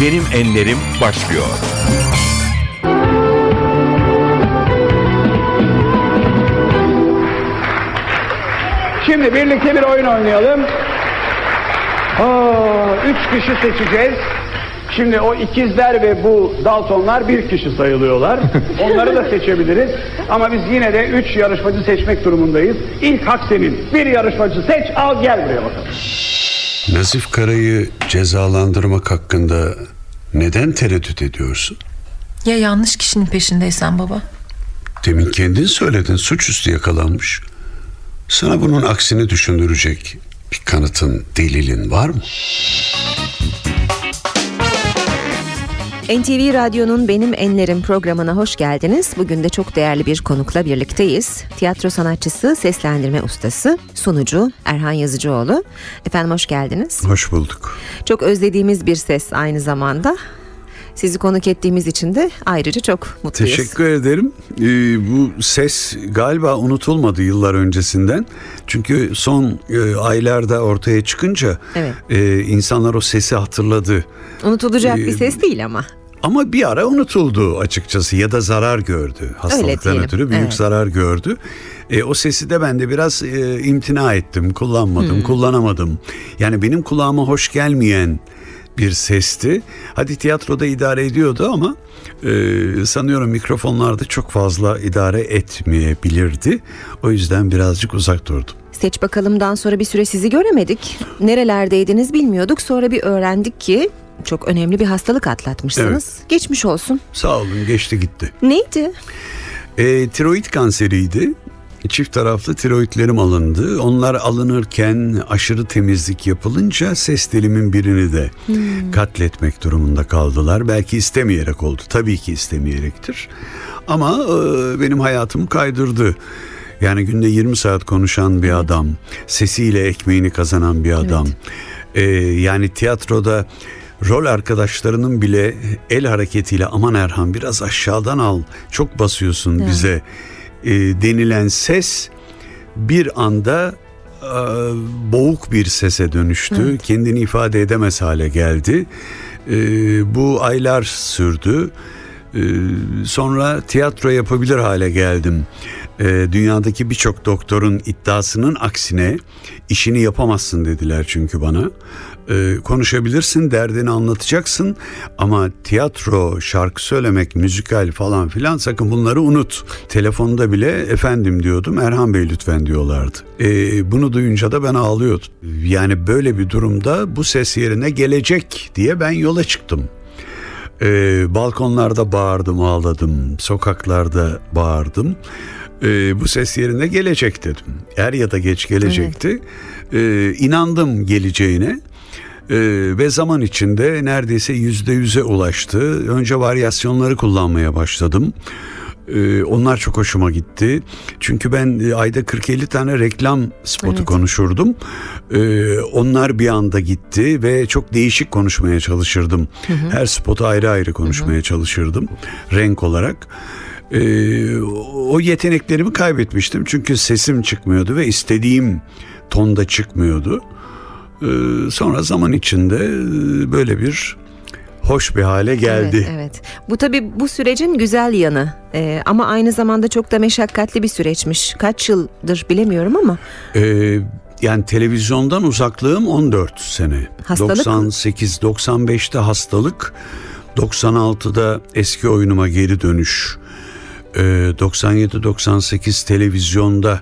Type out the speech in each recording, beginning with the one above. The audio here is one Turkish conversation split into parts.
Benim Enlerim başlıyor. Şimdi birlikte bir oyun oynayalım. Aa, üç kişi seçeceğiz. Şimdi o ikizler ve bu Daltonlar bir kişi sayılıyorlar. Onları da seçebiliriz. Ama biz yine de üç yarışmacı seçmek durumundayız. İlk hak senin. Bir yarışmacı seç al gel buraya bakalım. Nazif Kara'yı cezalandırmak hakkında neden tereddüt ediyorsun? Ya yanlış kişinin peşindeysen baba? Demin kendin söyledin suçüstü yakalanmış. Sana bunun aksini düşündürecek bir kanıtın, delilin var mı? NTV Radyo'nun Benim Enlerim programına hoş geldiniz. Bugün de çok değerli bir konukla birlikteyiz. Tiyatro sanatçısı, seslendirme ustası, sunucu Erhan Yazıcıoğlu. Efendim hoş geldiniz. Hoş bulduk. Çok özlediğimiz bir ses aynı zamanda. Sizi konuk ettiğimiz için de ayrıca çok mutluyuz. Teşekkür ederim. Ee, bu ses galiba unutulmadı yıllar öncesinden. Çünkü son e, aylarda ortaya çıkınca Evet. e, insanlar o sesi hatırladı. Unutulacak bir Ee, ses değil ama. Ama bir ara unutuldu açıkçası ya da zarar gördü. Hastalıktan ötürü büyük evet. zarar gördü. E, o sesi de ben de biraz e, imtina ettim, kullanmadım, Hmm. kullanamadım. Yani benim kulağıma hoş gelmeyen bir sesti. Hadi tiyatroda idare ediyordu ama e, sanıyorum mikrofonlarda çok fazla idare etmeyebilirdi. O yüzden birazcık uzak durdum. Seç bakalımdan sonra bir süre sizi göremedik. Nerelerdeydiniz bilmiyorduk. Sonra bir öğrendik ki çok önemli bir hastalık atlatmışsınız. Geçmiş olsun. Sağ olun geçti gitti. Neydi? E, tiroid kanseriydi. Çift taraflı tiroidlerim alındı. Onlar alınırken aşırı temizlik yapılınca ses telimin birini de katletmek durumunda kaldılar. Belki istemeyerek oldu. Tabii ki istemeyektir. Ama e, benim hayatımı kaydırdı. Yani günde 20 saat konuşan bir adam, sesiyle ekmeğini kazanan bir adam. E, yani tiyatroda rol arkadaşlarının bile el hareketiyle aman Erhan biraz aşağıdan al, çok basıyorsun bize e, denilen ses bir anda e, boğuk bir sese dönüştü. Kendini ifade edemez hale geldi. E, bu aylar sürdü. E, sonra tiyatro yapabilir hale geldim. E, dünyadaki birçok doktorun iddiasının aksine işini yapamazsın dediler çünkü bana. E, konuşabilirsin, derdini anlatacaksın ama tiyatro, şarkı söylemek, müzikal falan filan sakın bunları unut. Telefonda bile efendim diyordum, Erhan Bey lütfen diyorlardı. E, bunu duyunca da ben ağlıyordum. Yani böyle bir durumda bu ses yerine gelecek diye ben yola çıktım. Ee, balkonlarda bağırdım, ağladım. Sokaklarda bağırdım. Ee, bu ses yerine gelecek dedim. Er ya da geç gelecekti. Ee, inandım geleceğine. Ee, ve zaman içinde neredeyse yüzde yüze ulaştı. Önce varyasyonları kullanmaya başladım. Ee, onlar çok hoşuma gitti. Çünkü ben e, ayda 40-50 tane reklam spotu Evet. konuşurdum. Ee, onlar bir anda gitti ve çok değişik konuşmaya çalışırdım. Her spotu ayrı ayrı konuşmaya çalışırdım renk olarak. Ee, o yeteneklerimi kaybetmiştim çünkü sesim çıkmıyordu ve istediğim tonda çıkmıyordu. Ee, sonra zaman içinde e, böyle bir hoş bir hale geldi. Evet, evet. Bu tabii bu sürecin güzel yanı. Ee, ama aynı zamanda çok da meşakkatli bir süreçmiş. Kaç yıldır bilemiyorum ama. Ee, yani televizyondan uzaklığım 14 sene. Hastalık mı? 98-95'te hastalık, 96'da eski oyunuma geri dönüş, 97-98 televizyonda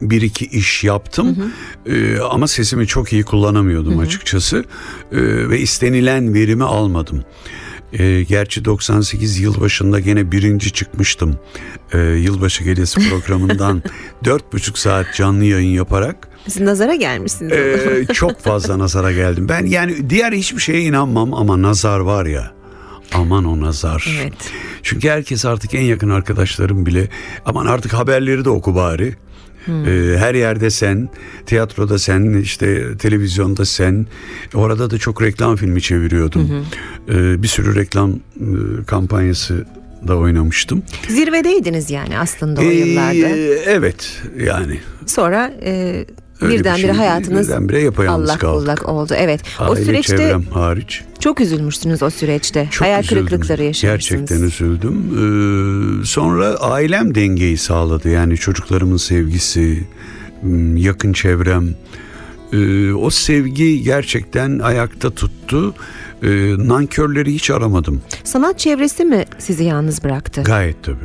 bir iki iş yaptım Ee, ama sesimi çok iyi kullanamıyordum açıkçası Ee, ve istenilen verimi almadım. Ee, gerçi 98 yılbaşında gene birinci çıkmıştım. Ee, yılbaşı gecesi programından dört buçuk saat canlı yayın yaparak Siz nazara gelmişsiniz. ee, çok fazla nazara geldim. Ben yani diğer hiçbir şeye inanmam ama nazar var ya. Aman o nazar. Evet. Çünkü herkes artık en yakın arkadaşlarım bile aman artık haberleri de oku bari. Ee, her yerde sen, tiyatroda sen, işte televizyonda sen. Orada da çok reklam filmi çeviriyordum. Ee, bir sürü reklam e, kampanyası da oynamıştım. Zirvedeydiniz yani aslında o Ee, yıllarda. evet yani Sonra e, Öyle bir Birdenbire şey değil. hayatınız Birdenbire yapayalnız kaldık. bullak oldu. Evet. o Aile süreçte çevrem hariç. çok üzülmüşsünüz o süreçte. Çok Hayal üzüldüm. kırıklıkları yaşamışsınız. Gerçekten üzüldüm. Ee, sonra ailem dengeyi sağladı. Yani çocuklarımın sevgisi, yakın çevrem. Ee, o sevgi gerçekten ayakta tuttu. Ee, nankörleri hiç aramadım. Sanat çevresi mi sizi yalnız bıraktı? Gayet tabii.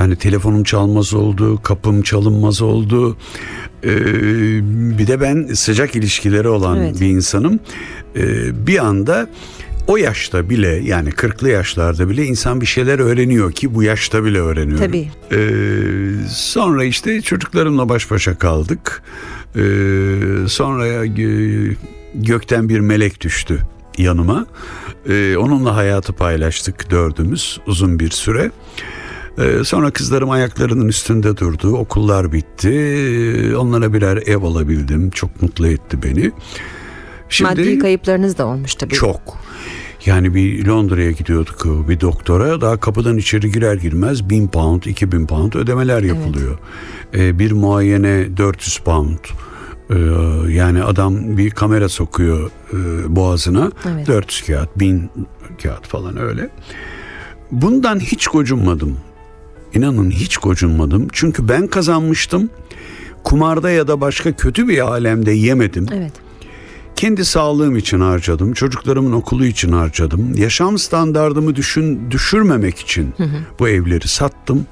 Yani telefonum çalmaz oldu, kapım çalınmaz oldu. Ee, bir de ben sıcak ilişkileri olan Evet. bir insanım. Ee, bir anda o yaşta bile yani 40'lı yaşlarda bile insan bir şeyler öğreniyor ki bu yaşta bile öğreniyor. Tabii. Ee, sonra işte çocuklarımla baş başa kaldık. Ee, sonra gö- gökten bir melek düştü yanıma. Ee, onunla hayatı paylaştık dördümüz uzun bir süre. Ee, sonra kızlarım ayaklarının üstünde durdu. Okullar bitti. Ee, Onlara birer ev alabildim. Çok mutlu etti beni. Şimdi Maddi kayıplarınız da olmuş tabii. çok. Yani bir Londra'ya gidiyorduk bir doktora. Daha kapıdan içeri girer girmez 1000 pound, 2000 pound ödemeler yapılıyor. Ee, bir muayene 400 pound. Ee, yani adam bir kamera sokuyor e, boğazına. Evet. 400 kağıt, 1000 kağıt falan öyle. Bundan hiç gocunmadım. İnanın hiç gocunmadım. Çünkü ben kazanmıştım. Kumarda ya da başka kötü bir alemde yemedim. Evet. Kendi sağlığım için harcadım, çocuklarımın okulu için harcadım. Yaşam standardımı düşün düşürmemek için bu evleri sattım.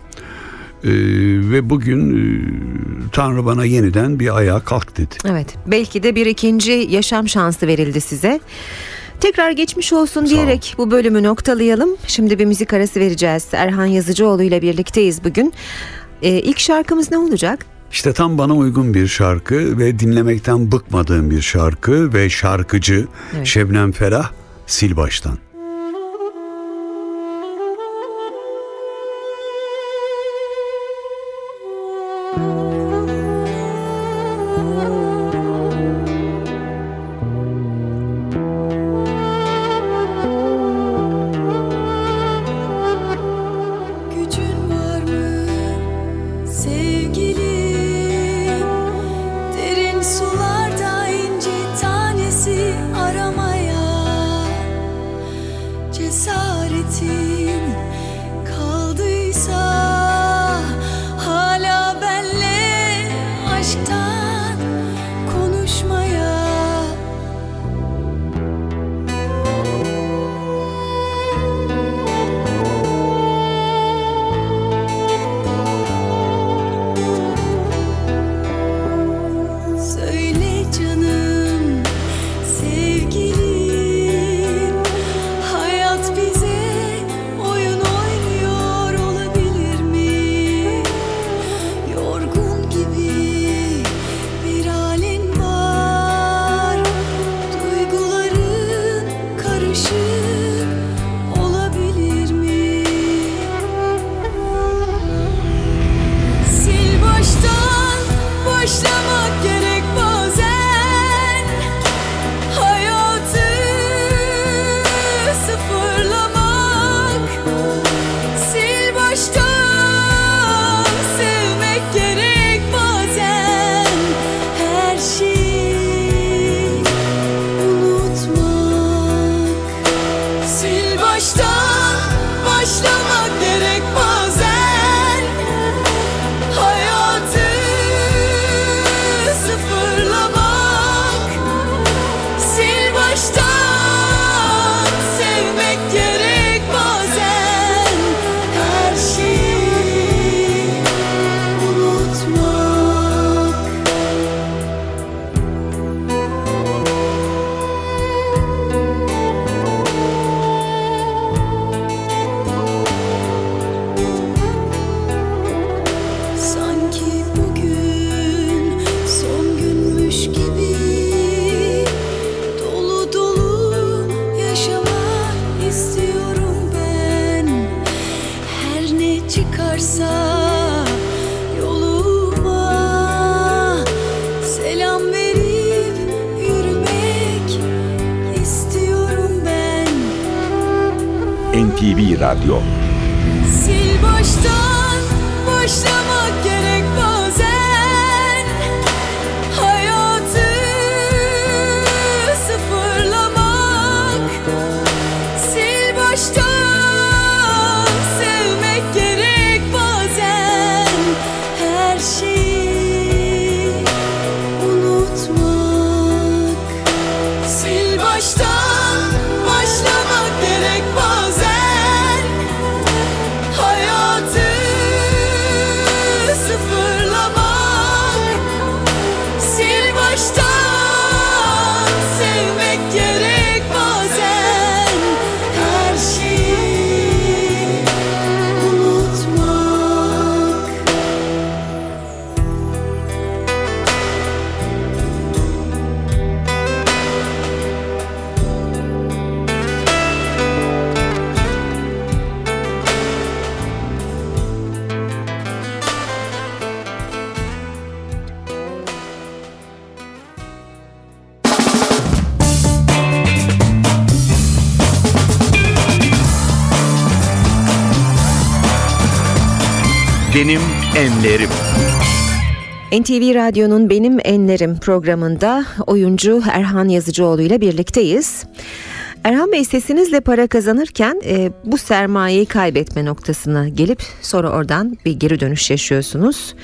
Ee, ve bugün e, Tanrı bana yeniden bir ayağa kalk dedi. Evet. Belki de bir ikinci yaşam şansı verildi size. Tekrar geçmiş olsun diyerek bu bölümü noktalayalım. Şimdi bir müzik arası vereceğiz. Erhan Yazıcıoğlu ile birlikteyiz bugün. Ee, ilk şarkımız ne olacak? İşte tam bana uygun bir şarkı ve dinlemekten bıkmadığım bir şarkı ve şarkıcı Evet. Şebnem Ferah sil baştan. Baştan başlamak Radyo. Sil baştan başlamak gerek bazen. Hayatı sıfırlamak. Sil baştan. NTV Radyo'nun Benim Enlerim programında oyuncu Erhan Yazıcıoğlu ile birlikteyiz. Erhan Bey sesinizle para kazanırken e, bu sermayeyi kaybetme noktasına gelip sonra oradan bir geri dönüş yaşıyorsunuz.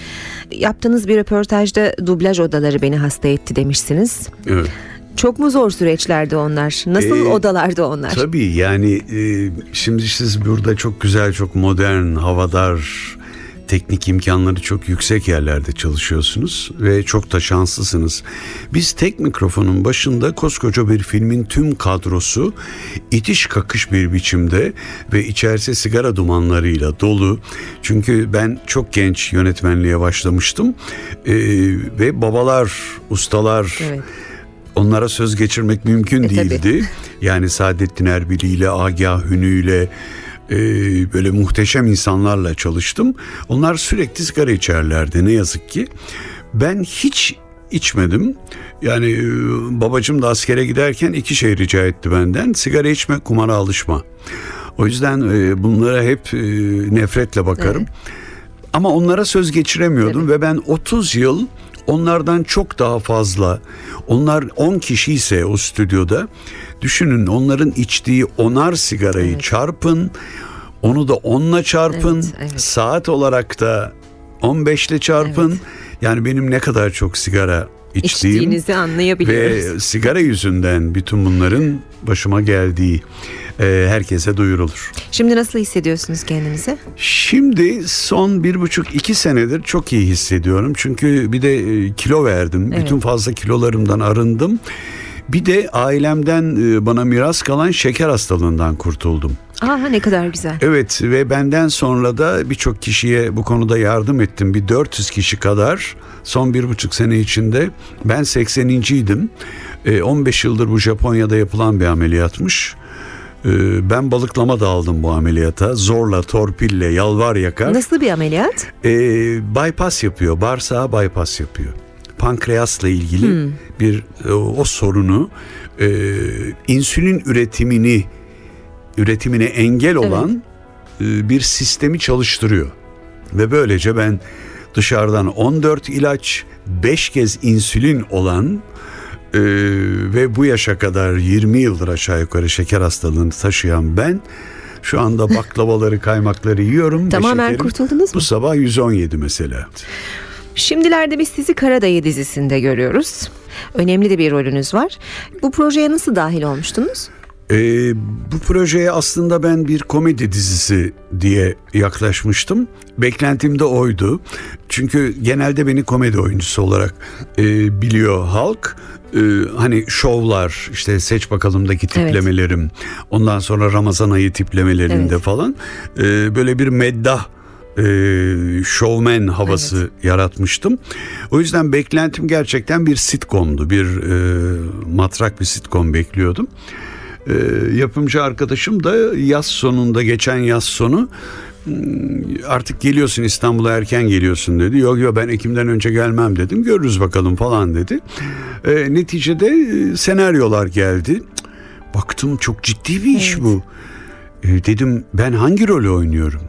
Yaptığınız bir röportajda dublaj odaları beni hasta etti demişsiniz. Evet. Çok mu zor süreçlerdi onlar? Nasıl Ee, odalardı onlar? Tabii yani e, şimdi siz burada çok güzel, çok modern, havadar, teknik imkanları çok yüksek yerlerde çalışıyorsunuz ve çok da şanslısınız. Biz tek mikrofonun başında koskoca bir filmin tüm kadrosu itiş kakış bir biçimde ve içerisi sigara dumanlarıyla dolu. Çünkü ben çok genç yönetmenliğe başlamıştım E, ve babalar, ustalar, Evet. onlara söz geçirmek mümkün E, tabii. değildi. Yani Saadettin Erbil ile, Agah Hünü ile e, böyle muhteşem insanlarla çalıştım. Onlar sürekli sigara içerlerdi ne yazık ki. Ben hiç içmedim. Yani e, babacım da askere giderken iki şey rica etti benden. Sigara içme, kumara alışma. O yüzden e, bunlara hep e, nefretle bakarım. Ama onlara söz geçiremiyordum ve ben 30 yıl onlardan çok daha fazla. Onlar 10 kişi ise o stüdyoda düşünün onların içtiği onar sigarayı çarpın. Onu da 10'la çarpın. Evet, evet. Saat olarak da 15 ile çarpın. Yani benim ne kadar çok sigara içtiğim İçtiğinizi anlayabiliyoruz. ve sigara yüzünden bütün bunların başıma geldiği e, herkese duyurulur. Şimdi nasıl hissediyorsunuz kendinizi? Şimdi son bir buçuk iki senedir çok iyi hissediyorum. Çünkü bir de e, kilo verdim. Evet. Bütün fazla kilolarımdan arındım. Bir de ailemden e, bana miras kalan şeker hastalığından kurtuldum. Aa ne kadar güzel. Evet ve benden sonra da birçok kişiye bu konuda yardım ettim. Bir 400 kişi kadar son bir buçuk sene içinde ben 80.ydim. E, 15 yıldır bu Japonya'da yapılan bir ameliyatmış. E, ben balıklama da aldım bu ameliyata. Zorla, torpille, yalvar yakar. Nasıl bir ameliyat? E, bypass yapıyor. Bağırsağa bypass yapıyor. Pankreasla ilgili bir e, o sorunu e, insülin üretimini üretimine engel olan e, bir sistemi çalıştırıyor. Ve böylece ben dışarıdan 14 ilaç, 5 kez insülin olan e, ve bu yaşa kadar 20 yıldır aşağı yukarı şeker hastalığını taşıyan ben şu anda baklavaları, kaymakları yiyorum. Tamamen şekerim kurtuldunuz Bu mu? sabah 117 mesela. Şimdilerde biz sizi Karadayı dizisinde görüyoruz. Önemli de bir rolünüz var. Bu projeye nasıl dahil olmuştunuz? Ee, bu projeye aslında ben bir komedi dizisi diye yaklaşmıştım. Beklentim de oydu. Çünkü genelde beni komedi oyuncusu olarak e, biliyor halk. Ee, hani şovlar işte seç bakalımdaki tiplemelerim ondan sonra Ramazan ayı tiplemelerinde Evet. falan e, böyle bir meddah e, showman havası yaratmıştım. O yüzden beklentim gerçekten bir sitcomdu. Bir e, matrak bir sitcom bekliyordum. E, yapımcı arkadaşım da yaz sonunda geçen yaz sonu "Hmm, artık geliyorsun İstanbul'a erken geliyorsun dedi. Yok yok ben Ekim'den önce gelmem dedim. Görürüz bakalım falan dedi. E, neticede e, senaryolar geldi. Baktım çok ciddi bir iş bu. E, dedim ben hangi rolü oynuyorum?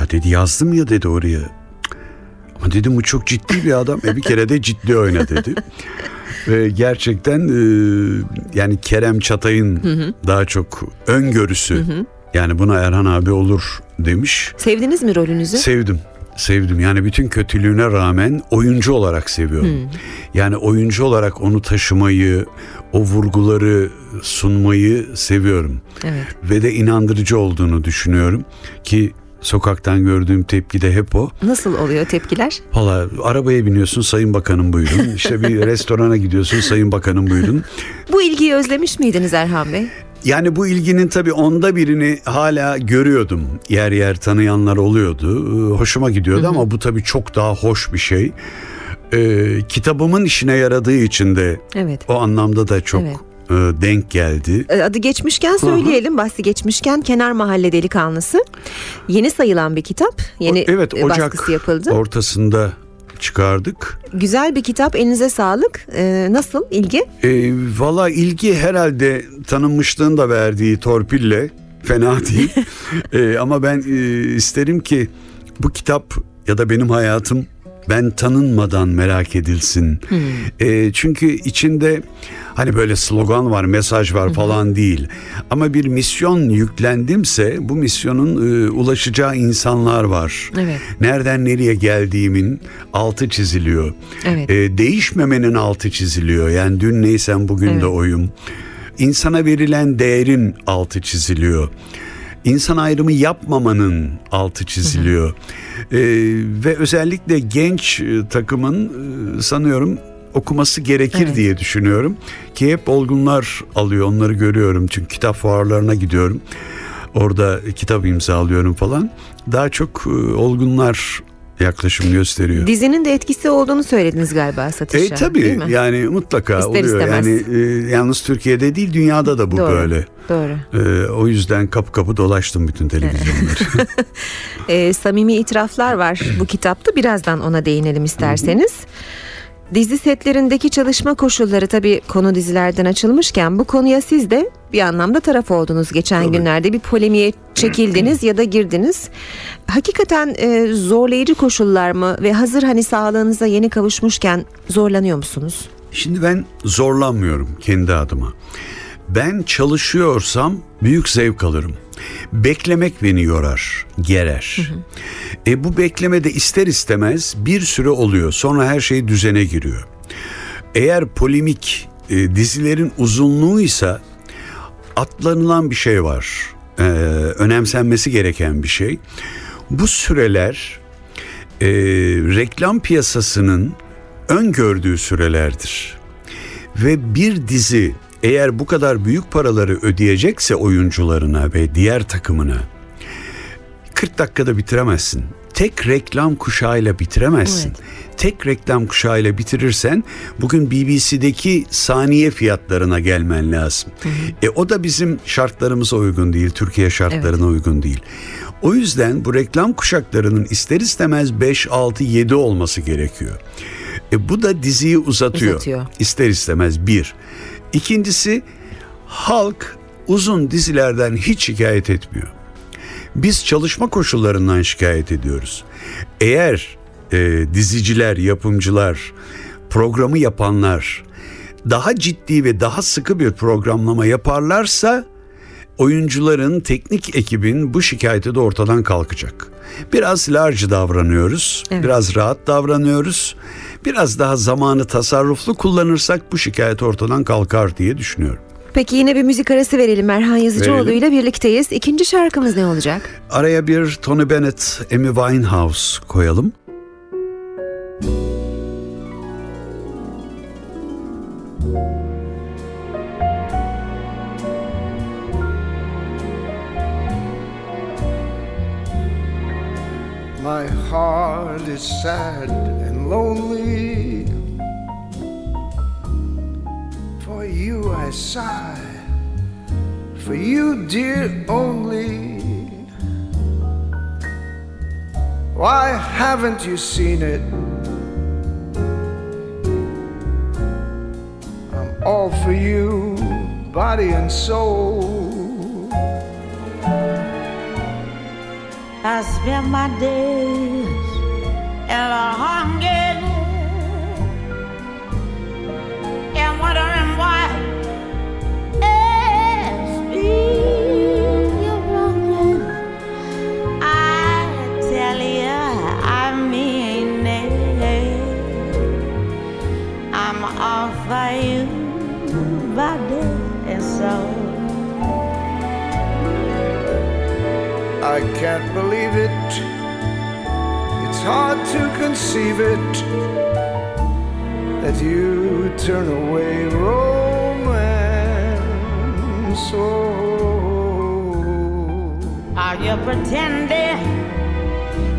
Ya dedi yazdım ya dedi oraya. Ama dedim bu çok ciddi bir adam. E bir kere de ciddi oyna dedi. Ve gerçekten e, yani Kerem Çatay'ın daha çok öngörüsü. Yani buna Erhan abi olur demiş. Sevdiniz mi rolünüzü? Sevdim. Sevdim. Yani bütün kötülüğüne rağmen oyuncu olarak seviyorum. Yani oyuncu olarak onu taşımayı, o vurguları sunmayı seviyorum. evet. Ve de inandırıcı olduğunu düşünüyorum ki sokaktan gördüğüm tepki de hep o. Nasıl oluyor tepkiler? Valla arabaya biniyorsun sayın bakanım buyurun. İşte bir restorana gidiyorsun sayın bakanım buyurun. Bu ilgiyi özlemiş miydiniz Erhan Bey? Yani bu ilginin tabii onda birini hala görüyordum. Yer yer tanıyanlar oluyordu. Ee, Hoşuma gidiyordu ama bu tabii çok daha hoş bir şey. Ee, kitabımın işine yaradığı için de Evet. o anlamda da çok Evet. E, denk geldi. E, Adı geçmişken söyleyelim. Bahsi geçmişken Kenar Mahalle Delikanlısı. Yeni sayılan bir kitap. Yeni O- evet e, Ocak baskısı yapıldı. ortasında çıkardık. Güzel bir kitap. Elinize sağlık. E, nasıl ilgi? E, Valla ilgi herhalde tanınmışlığın da verdiği torpille fena değil. E, ama ben e, isterim ki bu kitap ya da benim hayatım ben tanınmadan merak edilsin. E, çünkü içinde hani böyle slogan var, mesaj var falan değil. Ama bir misyon yüklendimse bu misyonun e, ulaşacağı insanlar var. Evet. Nereden nereye geldiğimin altı çiziliyor. Evet. E, değişmemenin altı çiziliyor. Yani dün neysem bugün de Evet. oyum. İnsana verilen değerin altı çiziliyor. İnsan ayrımı yapmamanın altı çiziliyor. Ee, ve özellikle genç e, takımın e, sanıyorum okuması gerekir Evet. diye düşünüyorum. Ki hep olgunlar alıyor onları görüyorum. Çünkü kitap fuarlarına gidiyorum. Orada kitap imzalıyorum falan. Daha çok e, olgunlar yaklaşım gösteriyor. Dizinin de etkisi olduğunu söylediniz galiba satışa. E tabii değil mi? yani mutlaka İster oluyor. istemez. Yani e, yalnız Türkiye'de değil dünyada da bu Doğru. böyle. Doğru. E, o yüzden kapı kapı dolaştım bütün televizyonları. Ee, samimi itiraflar var bu kitapta. Birazdan ona değinelim isterseniz. Dizi setlerindeki çalışma koşulları tabii konu dizilerden açılmışken bu konuya siz de bir anlamda taraf oldunuz. Geçen Tabii. günlerde bir polemiğe çekildiniz ya da girdiniz. Hakikaten e, zorlayıcı koşullar mı ve hazır hani sağlığınıza yeni kavuşmuşken zorlanıyor musunuz? Şimdi ben zorlanmıyorum kendi adıma. Ben çalışıyorsam büyük zevk alırım. Beklemek beni yorar, gerer. E bu beklemede ister istemez bir süre oluyor. Sonra her şey düzene giriyor. Eğer polemik e, dizilerin uzunluğuysa atlanılan bir şey var. Ee, önemsenmesi gereken bir şey. Bu süreler e, reklam piyasasının öngördüğü sürelerdir. Ve bir dizi eğer bu kadar büyük paraları ödeyecekse oyuncularına ve diğer takımına 40 dakikada bitiremezsin. Tek reklam kuşağıyla bitiremezsin. Tek reklam kuşağıyla bitirirsen bugün BBC'deki saniye fiyatlarına gelmen lazım. E o da bizim şartlarımıza uygun değil, Türkiye şartlarına uygun değil. O yüzden bu reklam kuşaklarının ister istemez 5, 6, 7 olması gerekiyor. E bu da diziyi uzatıyor. Uzatıyor. İster istemez bir. İkincisi halk uzun dizilerden hiç şikayet etmiyor. Biz çalışma koşullarından şikayet ediyoruz. Eğer e, diziciler, yapımcılar, programı yapanlar daha ciddi ve daha sıkı bir programlama yaparlarsa oyuncuların, teknik ekibin bu şikayeti de ortadan kalkacak. Biraz large davranıyoruz, Evet. biraz rahat davranıyoruz. Biraz daha zamanı tasarruflu kullanırsak bu şikayet ortadan kalkar diye düşünüyorum. Peki yine bir müzik arası verelim. Erhan Yazıcıoğlu Verelim. ile birlikteyiz. İkinci şarkımız ne olacak? Araya bir Tony Bennett, Amy Winehouse koyalım. My heart is sad and lonely. For you I sigh, for you, dear, only. Why haven't you seen it? I'm all for you, body and soul. I spend my days in a hunger and wondering why it's you're wronging. I tell you, I mean it. I'm all for you, body and soul. I can't believe it. It's hard to conceive it that you turn away romance. Oh. Are you pretending?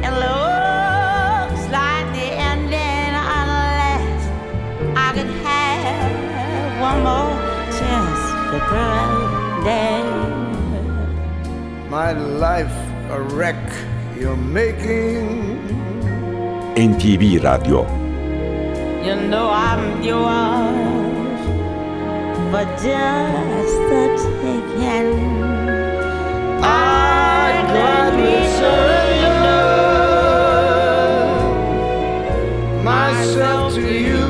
It looks like the ending unless I could have one more chance to pretend. My life a wreck you're making. NTV Radyo You know I'm yours for just the taking. I gladly surrender. myself to you,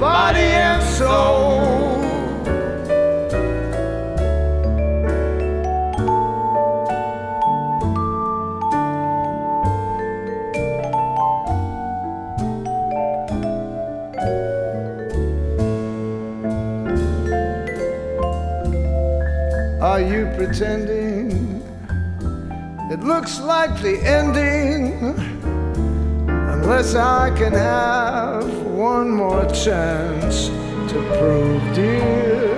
body and soul. Are you pretending? It looks like the ending. Unless I can have one more chance to prove, dear.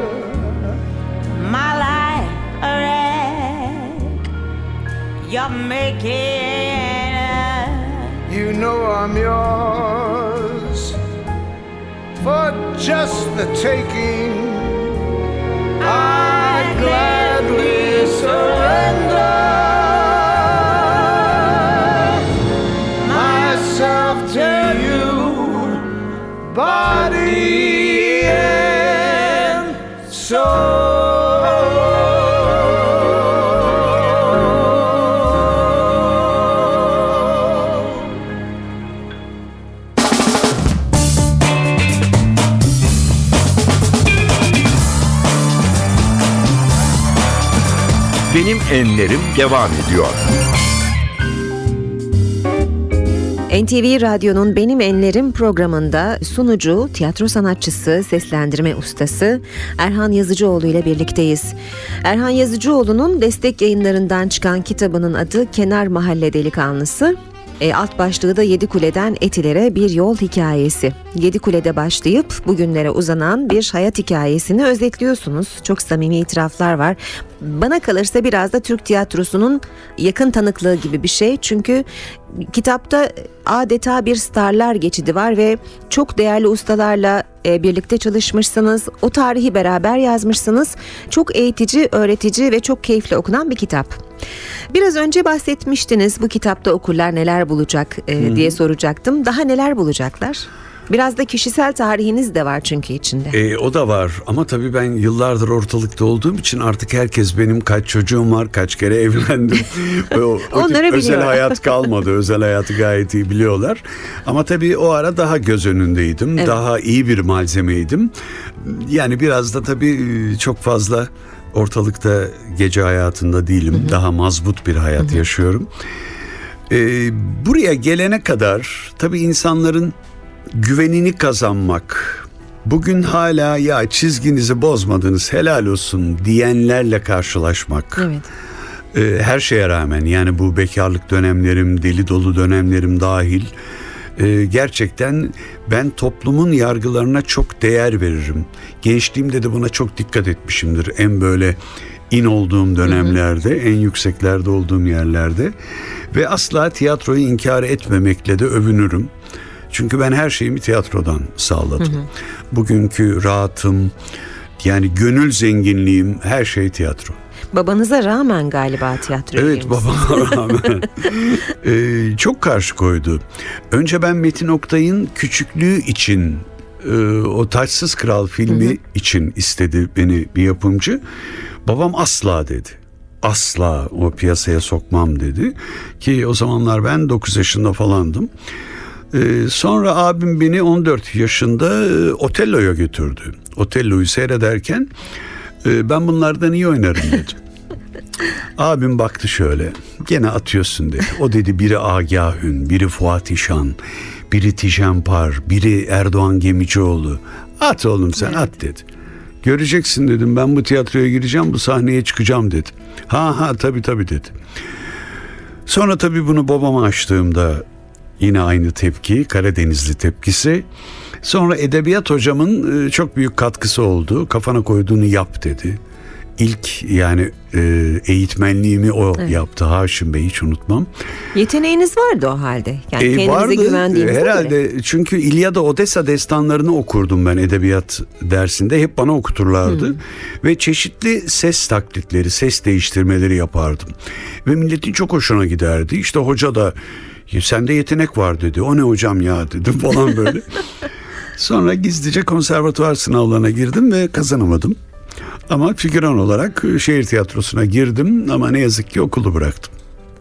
My life a wreck. You're making it. You know I'm yours for just the taking glad. Enlerim devam ediyor. NTV Radyo'nun Benim Enlerim programında sunucu, tiyatro sanatçısı, seslendirme ustası Erhan Yazıcıoğlu ile birlikteyiz. Erhan Yazıcıoğlu'nun destek yayınlarından çıkan kitabının adı Kenar Mahalle Delikanlısı. E, alt başlığı da Yedi Kule'den Etiler'e bir yol hikayesi. Yedi Kule'de başlayıp bugünlere uzanan bir hayat hikayesini özetliyorsunuz. Çok samimi itiraflar var. Bana kalırsa biraz da Türk tiyatrosunun yakın tanıklığı gibi bir şey. Çünkü kitapta adeta bir starlar geçidi var ve çok değerli ustalarla e, birlikte çalışmışsınız. O tarihi beraber yazmışsınız. Çok eğitici, öğretici ve çok keyifli okunan bir kitap. Biraz önce bahsetmiştiniz bu kitapta okurlar neler bulacak e, diye soracaktım. Daha neler bulacaklar? Biraz da kişisel tarihiniz de var çünkü içinde. E, o da var ama tabii ben yıllardır ortalıkta olduğum için artık herkes benim kaç çocuğum var, kaç kere evlendim. o, o Onları özel biliyor. hayat kalmadı. özel hayatı gayet iyi biliyorlar. Ama tabii o ara daha göz önündeydim. Evet. Daha iyi bir malzemeydim. Yani biraz da tabii e, çok fazla ortalıkta gece hayatında değilim. Daha mazbut bir hayat yaşıyorum. E, buraya gelene kadar tabii insanların güvenini kazanmak, bugün hala ya çizginizi bozmadınız helal olsun diyenlerle karşılaşmak. Evet. Ee, her şeye rağmen yani bu bekarlık dönemlerim, deli dolu dönemlerim dahil e, gerçekten ben toplumun yargılarına çok değer veririm. Gençliğimde de buna çok dikkat etmişimdir. En böyle in olduğum dönemlerde, en yükseklerde olduğum yerlerde ve asla tiyatroyu inkar etmemekle de övünürüm. Çünkü ben her şeyimi tiyatrodan sağladım. Bugünkü rahatım, yani gönül zenginliğim her şey tiyatro. Babanıza rağmen galiba tiyatroya Evet babama rağmen Ee, çok karşı koydu. Önce ben Metin Oktay'ın küçüklüğü için e, o Taçsız Kral filmi için istedi beni bir yapımcı. Babam asla dedi. Asla o piyasaya sokmam dedi. Ki o zamanlar ben 9 yaşında falandım. Ee, sonra abim beni 14 yaşında e, Otello'ya götürdü. Otello'yu seyrederken e, ben bunlardan iyi oynarım dedim. Abim baktı şöyle. Gene atıyorsun dedi. O dedi biri Agahün, biri Fuat İşan, biri Tijenpar, biri Erdoğan Gemicioğlu. At oğlum sen at dedi. Göreceksin dedim ben bu tiyatroya gireceğim bu sahneye çıkacağım dedi. Ha ha tabii tabii dedi. Sonra tabii bunu babama açtığımda yine aynı tepki Karadenizli tepkisi. Sonra edebiyat hocamın e, çok büyük katkısı oldu. Kafana koyduğunu yap dedi. İlk yani e, eğitmenliğimi o yaptı Haşim Bey hiç unutmam. Yeteneğiniz vardı o halde. Yani E, kendinize vardı, güvendiğinizde herhalde bile. çünkü İlyada Odessa destanlarını okurdum ben edebiyat dersinde hep bana okuturlardı ve çeşitli ses taklitleri ses değiştirmeleri yapardım ve milletin çok hoşuna giderdi işte hoca da "Ya sende yetenek var dedi o ne hocam ya dedim falan böyle sonra gizlice konservatuvar sınavlarına girdim ve kazanamadım ama figüran olarak şehir tiyatrosuna girdim ama ne yazık ki okulu bıraktım.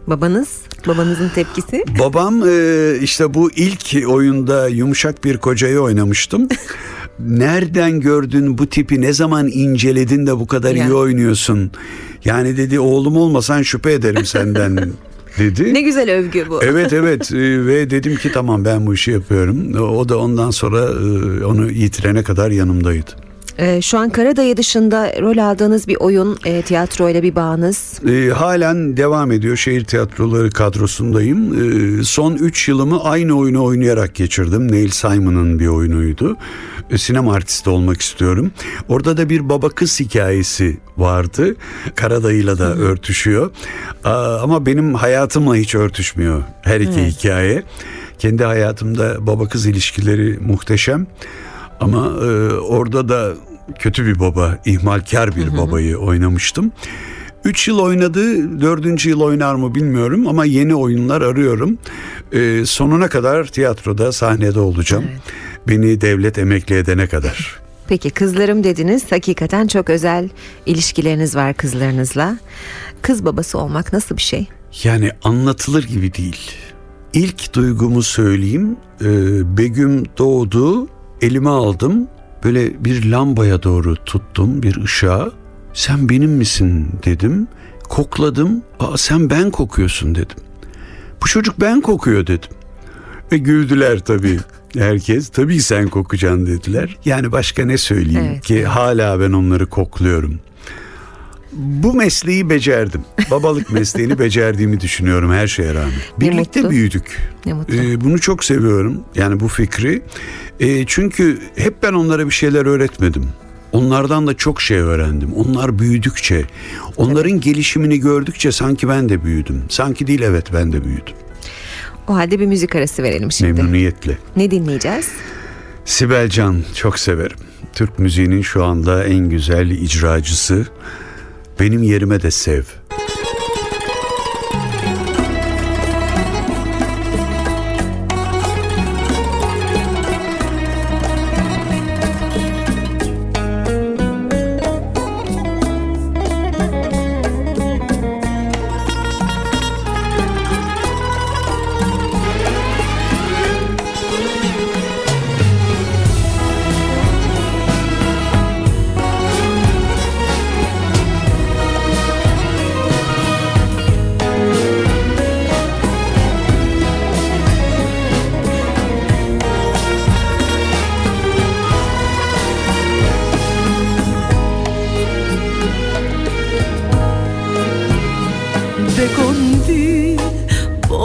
Babanız Babanızın tepkisi? Babam e, işte bu ilk oyunda yumuşak bir kocayı oynamıştım. Nereden gördün bu tipi ne zaman inceledin de bu kadar Ya. iyi oynuyorsun? Yani dedi oğlum olmasan şüphe ederim senden dedi. Ne güzel övgü bu. Evet evet E, ve dedim ki tamam ben bu işi yapıyorum. O da ondan sonra e, onu yitirene kadar yanımdaydı. Ee, şu an Karadayı dışında rol aldığınız bir oyun, e, tiyatroyla bir bağınız. E, halen devam ediyor. Şehir tiyatroları kadrosundayım. E, son 3 yılımı aynı oyunu oynayarak geçirdim. Neil Simon'ın bir oyunuydu. E, sinema artisti olmak istiyorum. Orada da bir baba kız hikayesi vardı. Karadayı'yla da örtüşüyor. Aa, ama benim hayatımla hiç örtüşmüyor her iki hikaye. Kendi hayatımda baba kız ilişkileri muhteşem. Ama e, orada da kötü bir baba, ihmalkar bir babayı oynamıştım. 3 yıl oynadı, 4. yıl oynar mı bilmiyorum ama yeni oyunlar arıyorum. E, sonuna kadar tiyatroda, sahnede olacağım. Beni devlet emekli edene kadar. Peki kızlarım dediniz. Hakikaten çok özel ilişkileriniz var kızlarınızla. Kız babası olmak nasıl bir şey? Yani anlatılır gibi değil. İlk duygumu söyleyeyim. E, Begüm doğdu, elime aldım. Böyle bir lambaya doğru tuttum, bir ışığa. Sen benim misin dedim. Kokladım. Aa, sen ben kokuyorsun dedim. Bu çocuk ben kokuyor dedim. Ve güldüler tabii. Herkes tabii sen kokacaksın dediler. Yani başka ne söyleyeyim Evet, ki hala ben onları kokluyorum. Bu mesleği becerdim. Babalık mesleğini becerdiğimi düşünüyorum her şeye rağmen. Birlikte mutlu. büyüdük. Ne mutlu. Ee, bunu çok seviyorum. Yani bu fikri. Ee, çünkü hep ben onlara bir şeyler öğretmedim. Onlardan da çok şey öğrendim. Onlar büyüdükçe, onların gelişimini gördükçe sanki ben de büyüdüm. Sanki değil evet ben de büyüdüm. O halde bir müzik arası verelim şimdi. Memnuniyetle. Ne dinleyeceğiz? Sibel Can çok severim. Türk müziğinin şu anda en güzel icracısı. Benim yerime de sev.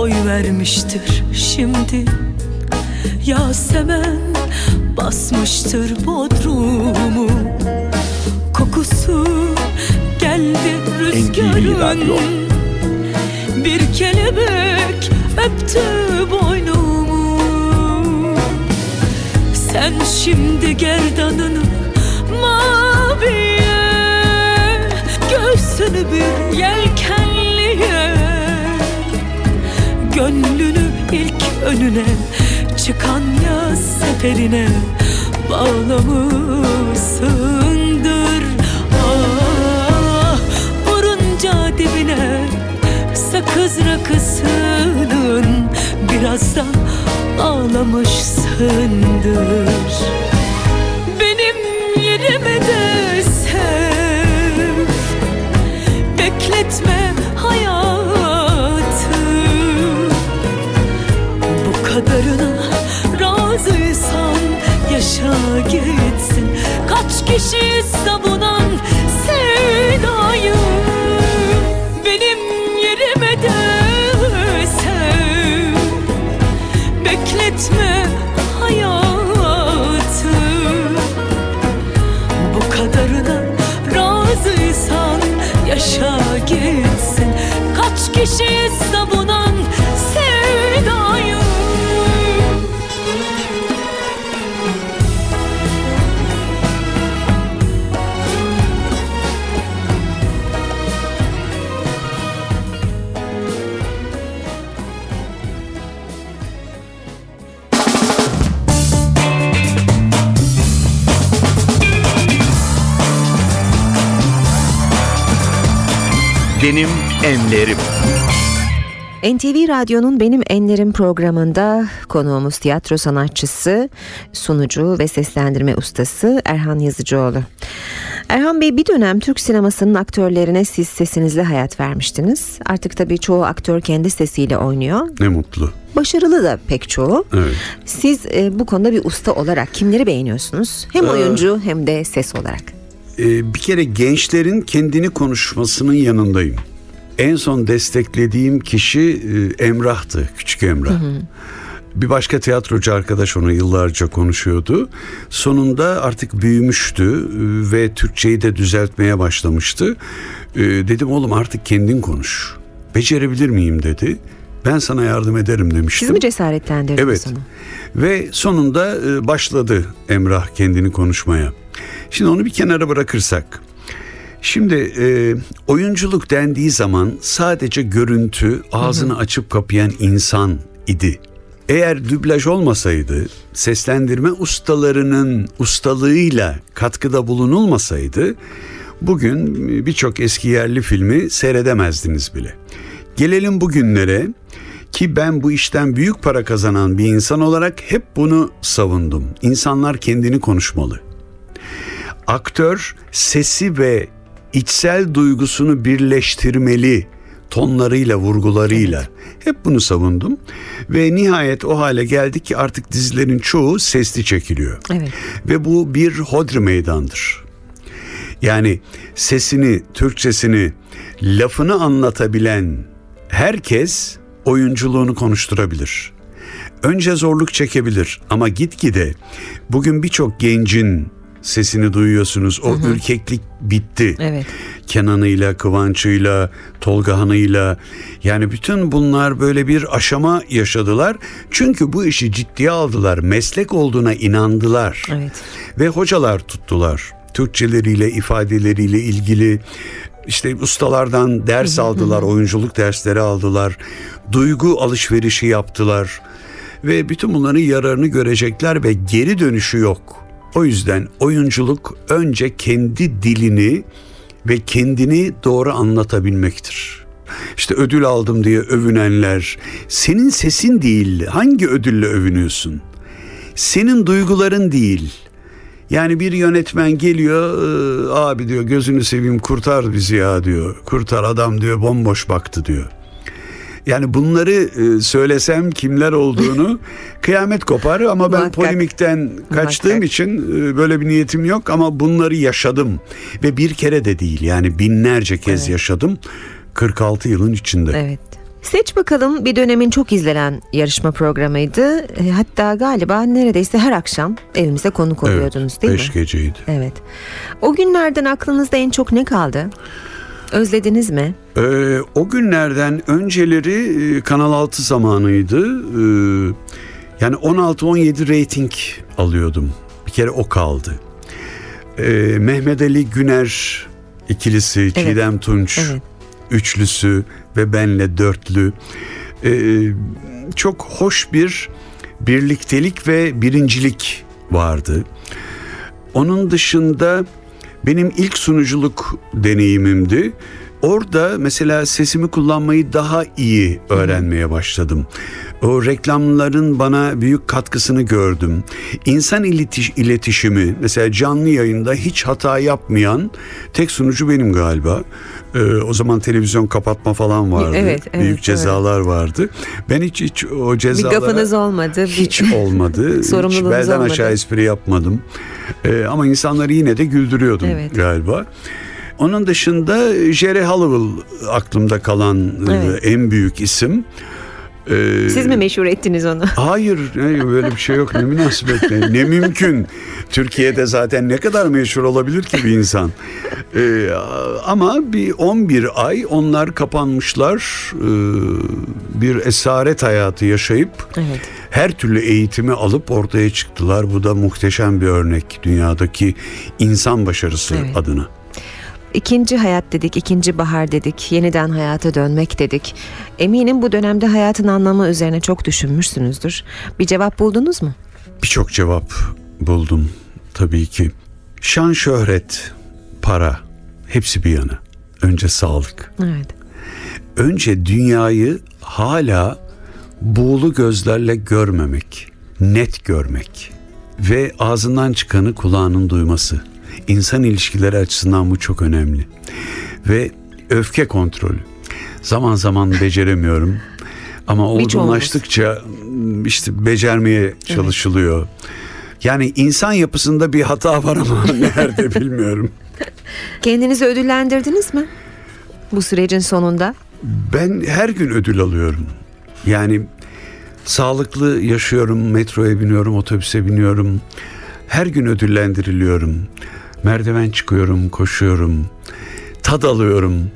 Boy vermiştir şimdi. Yasemen basmıştır bodrumu. Kokusu geldi rüzgarın. Bir kelebek öptü boynumu. Sen şimdi gerdanını maviye Göğsünü bir yelkenliye Gönlünü ilk önüne Çıkan yaz seferine Bağlamışsındır. Ah vurunca dibine Sakız rakısının Biraz da ağlamışsındır. Benim yerime de sev Bekletme gitsin. Kaç kişi savunan sevdayı Benim yerime de sev Bekletme hayatı. Bu kadarına razıysan yaşa gitsin. Kaç kişi savunan Benim enlerim. NTV Radyo'nun Benim Enlerim programında konuğumuz tiyatro sanatçısı, sunucu ve seslendirme ustası Erhan Yazıcıoğlu. Erhan Bey bir dönem Türk sinemasının aktörlerine siz sesinizle hayat vermiştiniz. Artık tabii çoğu aktör kendi sesiyle oynuyor. Ne mutlu. Başarılı da pek çoğu. Evet. Siz e, bu konuda bir usta olarak kimleri beğeniyorsunuz? Hem oyuncu hem de ses olarak. Ee, bir kere gençlerin kendini konuşmasının yanındayım. En son desteklediğim kişi e, Emrah'tı, küçük Emrah. Bir başka tiyatrocu arkadaş onu yıllarca konuşuyordu. Sonunda artık büyümüştü e, ve Türkçeyi de düzeltmeye başlamıştı. E, Dedim oğlum artık kendin konuş. Becerebilir miyim dedi. Ben sana yardım ederim demiştim. Siz mi cesaretlendirdiniz Evet. onu? Ve sonunda başladı Emrah kendini konuşmaya. Şimdi onu bir kenara bırakırsak. Şimdi e, oyunculuk dendiği zaman sadece görüntü, ağzını açıp kapayan insan idi. Eğer dublaj olmasaydı, seslendirme ustalarının ustalığıyla katkıda bulunulmasaydı, bugün birçok eski yerli filmi seyredemezdiniz bile. Gelelim bugünlere ki ben bu işten büyük para kazanan bir insan olarak hep bunu savundum. İnsanlar kendini konuşmalı. Aktör sesi ve içsel duygusunu birleştirmeli tonlarıyla, vurgularıyla. Hep bunu savundum ve nihayet o hale geldik ki artık dizilerin çoğu sesli çekiliyor. Evet. Ve bu bir hodri meydandır. Yani sesini, Türkçesini, lafını anlatabilen herkes oyunculuğunu konuşturabilir. Önce zorluk çekebilir ama gitgide bugün birçok gencin sesini duyuyorsunuz. O ürkeklik bitti. Evet. Kenan'ıyla, Kıvanç'ıyla, Tolgahan'ıyla yani bütün bunlar böyle bir aşama yaşadılar. Çünkü bu işi ciddiye aldılar. Meslek olduğuna inandılar. Evet. Ve hocalar tuttular. Türkçeleriyle, ifadeleriyle ilgili işte ustalardan ders aldılar, oyunculuk dersleri aldılar. Duygu alışverişi yaptılar. Ve bütün bunların yararını görecekler ve geri dönüşü yok. O yüzden oyunculuk önce kendi dilini ve kendini doğru anlatabilmektir. İşte ödül aldım diye övünenler, senin sesin değil, hangi ödülle övünüyorsun? Senin duyguların değil. Yani bir yönetmen geliyor, "Ee, abi diyor gözünü seveyim kurtar bizi ya diyor. Kurtar adam diyor bomboş baktı diyor. Yani bunları e, söylesem kimler olduğunu kıyamet kopar ama ben Muhakkak. polemikten kaçtığım Muhakkak. için e, böyle bir niyetim yok ama bunları yaşadım ve bir kere de değil yani binlerce kez yaşadım 46 yılın içinde. Evet. Seç bakalım bir dönemin çok izlenen yarışma programıydı. E, Hatta galiba neredeyse her akşam evimize konuk oluyordunuz değil beş mi? geceydi. Evet. O günlerden aklınızda en çok ne kaldı? Özlediniz mi? Ee, o günlerden önceleri e, Kanal 6 zamanıydı. Ee, yani 16-17 reyting alıyordum. Bir kere o kaldı. Ee, Mehmet Ali Güner ikilisi, Çiğdem Tunç evet. üçlüsü ve benle dörtlü. Ee, çok hoş bir birliktelik ve birincilik vardı. Onun dışında benim ilk sunuculuk deneyimimdi. Orada mesela sesimi kullanmayı daha iyi öğrenmeye başladım. O reklamların bana büyük katkısını gördüm. İnsan iletiş, iletişimi mesela canlı yayında hiç hata yapmayan tek sunucu benim galiba. Ee, o zaman televizyon kapatma falan vardı. Evet, evet, büyük cezalar vardı. Ben hiç hiç o Bir cezalara gafınız olmadı. bir- hiç olmadı. hiç Sorumluluğunuz belden olmadı. aşağı espri yapmadım. Ee, ama insanları yine de güldürüyordum Evet. galiba. Onun dışında Jerry Halliwell aklımda kalan e, Evet. en büyük isim. Ee, Siz mi meşhur ettiniz onu? Hayır böyle bir şey yok ne münasebet ne, ne mümkün. Türkiye'de zaten ne kadar meşhur olabilir ki bir insan. Ee, ama bir 11 ay onlar kapanmışlar ee, bir esaret hayatı yaşayıp Evet. her türlü eğitimi alıp ortaya çıktılar. Bu da muhteşem bir örnek dünyadaki insan başarısı Evet. adına. İkinci hayat dedik, ikinci bahar dedik, yeniden hayata dönmek dedik. Eminim bu dönemde hayatın anlamı üzerine çok düşünmüşsünüzdür. Bir cevap buldunuz mu? Birçok cevap buldum tabii ki. Şan, şöhret, para hepsi bir yana. Önce sağlık. Evet. önce dünyayı hala buğulu gözlerle görmemek, net görmek ve ağzından çıkanı kulağının duyması. İnsan ilişkileri açısından bu çok önemli. Ve öfke kontrolü. Zaman zaman beceremiyorum. Ama olgunlaştıkça işte becermeye çalışılıyor. Yani insan yapısında bir hata var ama nerede bilmiyorum. Kendinizi ödüllendirdiniz mi? Bu sürecin sonunda. Ben her gün ödül alıyorum. Yani sağlıklı yaşıyorum, metroya biniyorum, otobüse biniyorum. Her gün ödüllendiriliyorum. Merdiven çıkıyorum, koşuyorum. Tad alıyorum.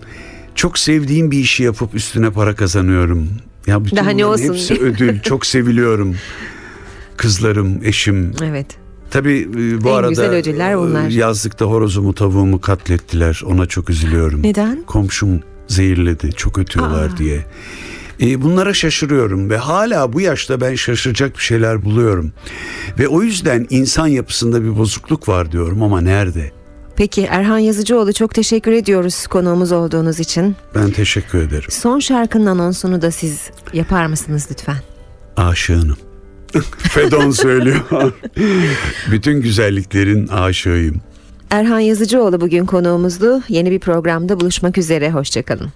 Çok sevdiğim bir işi yapıp üstüne para kazanıyorum. Ya bütün Daha ne olsun hepsi diye. ödül. Çok seviliyorum. Kızlarım, eşim. Evet. Tabii e, bu En arada güzel ödüller bunlar. e, yazlıkta horozumu tavuğumu katlettiler. Ona çok üzülüyorum. Neden? Komşum zehirledi çok ötüyorlar Aa. diye. E, bunlara şaşırıyorum ve hala bu yaşta ben şaşıracak bir şeyler buluyorum. Ve o yüzden insan yapısında bir bozukluk var diyorum ama nerede? Peki Erhan Yazıcıoğlu çok teşekkür ediyoruz konuğumuz olduğunuz için. Ben teşekkür ederim. Son şarkının anonsunu da siz yapar mısınız lütfen? Aşığınım. Fedon söylüyor. Bütün güzelliklerin aşığıyım. Erhan Yazıcıoğlu bugün konuğumuzdu. Yeni bir programda buluşmak üzere. Hoşçakalın.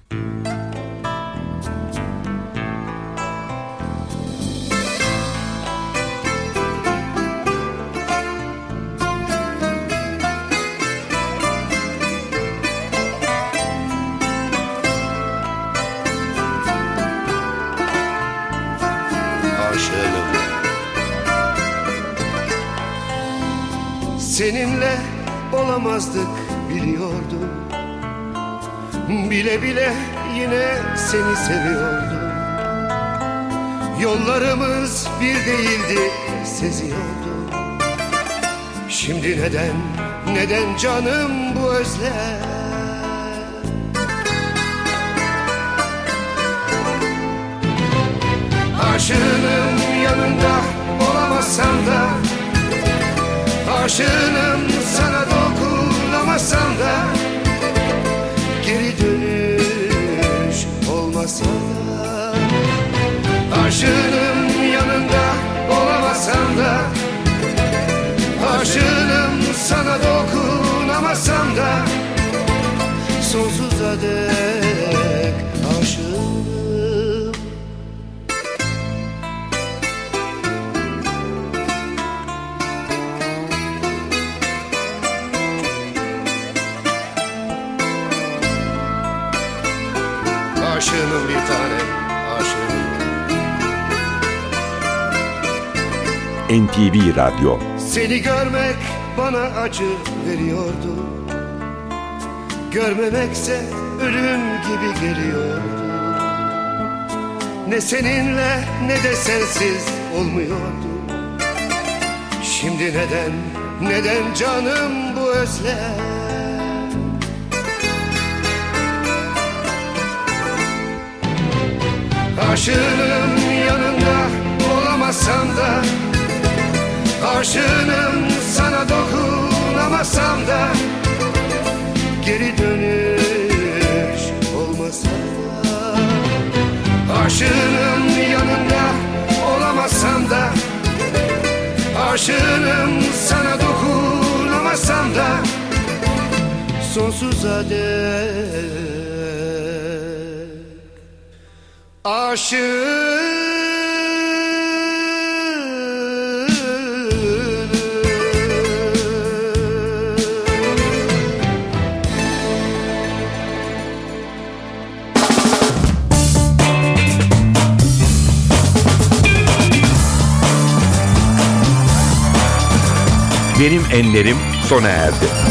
Olamazdık biliyordum. Bile bile yine seni seviyordum. Yollarımız bir değildi seziyordum. Şimdi neden, neden canım bu özlem Aşığının yanında olamazsam da Aşığınım sana dokunamasam da Geri dönüş olmasa da Aşığınım yanında olamasam da Aşığınım sana dokunamasam da Sonsuza dek NTV Radyo. Seni görmek bana acı veriyordu. Görmemekse ölüm gibi geliyordu. Ne seninle ne de sensiz olmuyordu. Şimdi neden, neden canım bu özlem? Aşığım yanında olamasam da Aşığım sana dokunamasam da Geri dönüş olmasa da. Aşığım yanında olamasam da Aşığım sana dokunamasam da Sonsuza dek Aşığım Benim Enlerim sona erdi.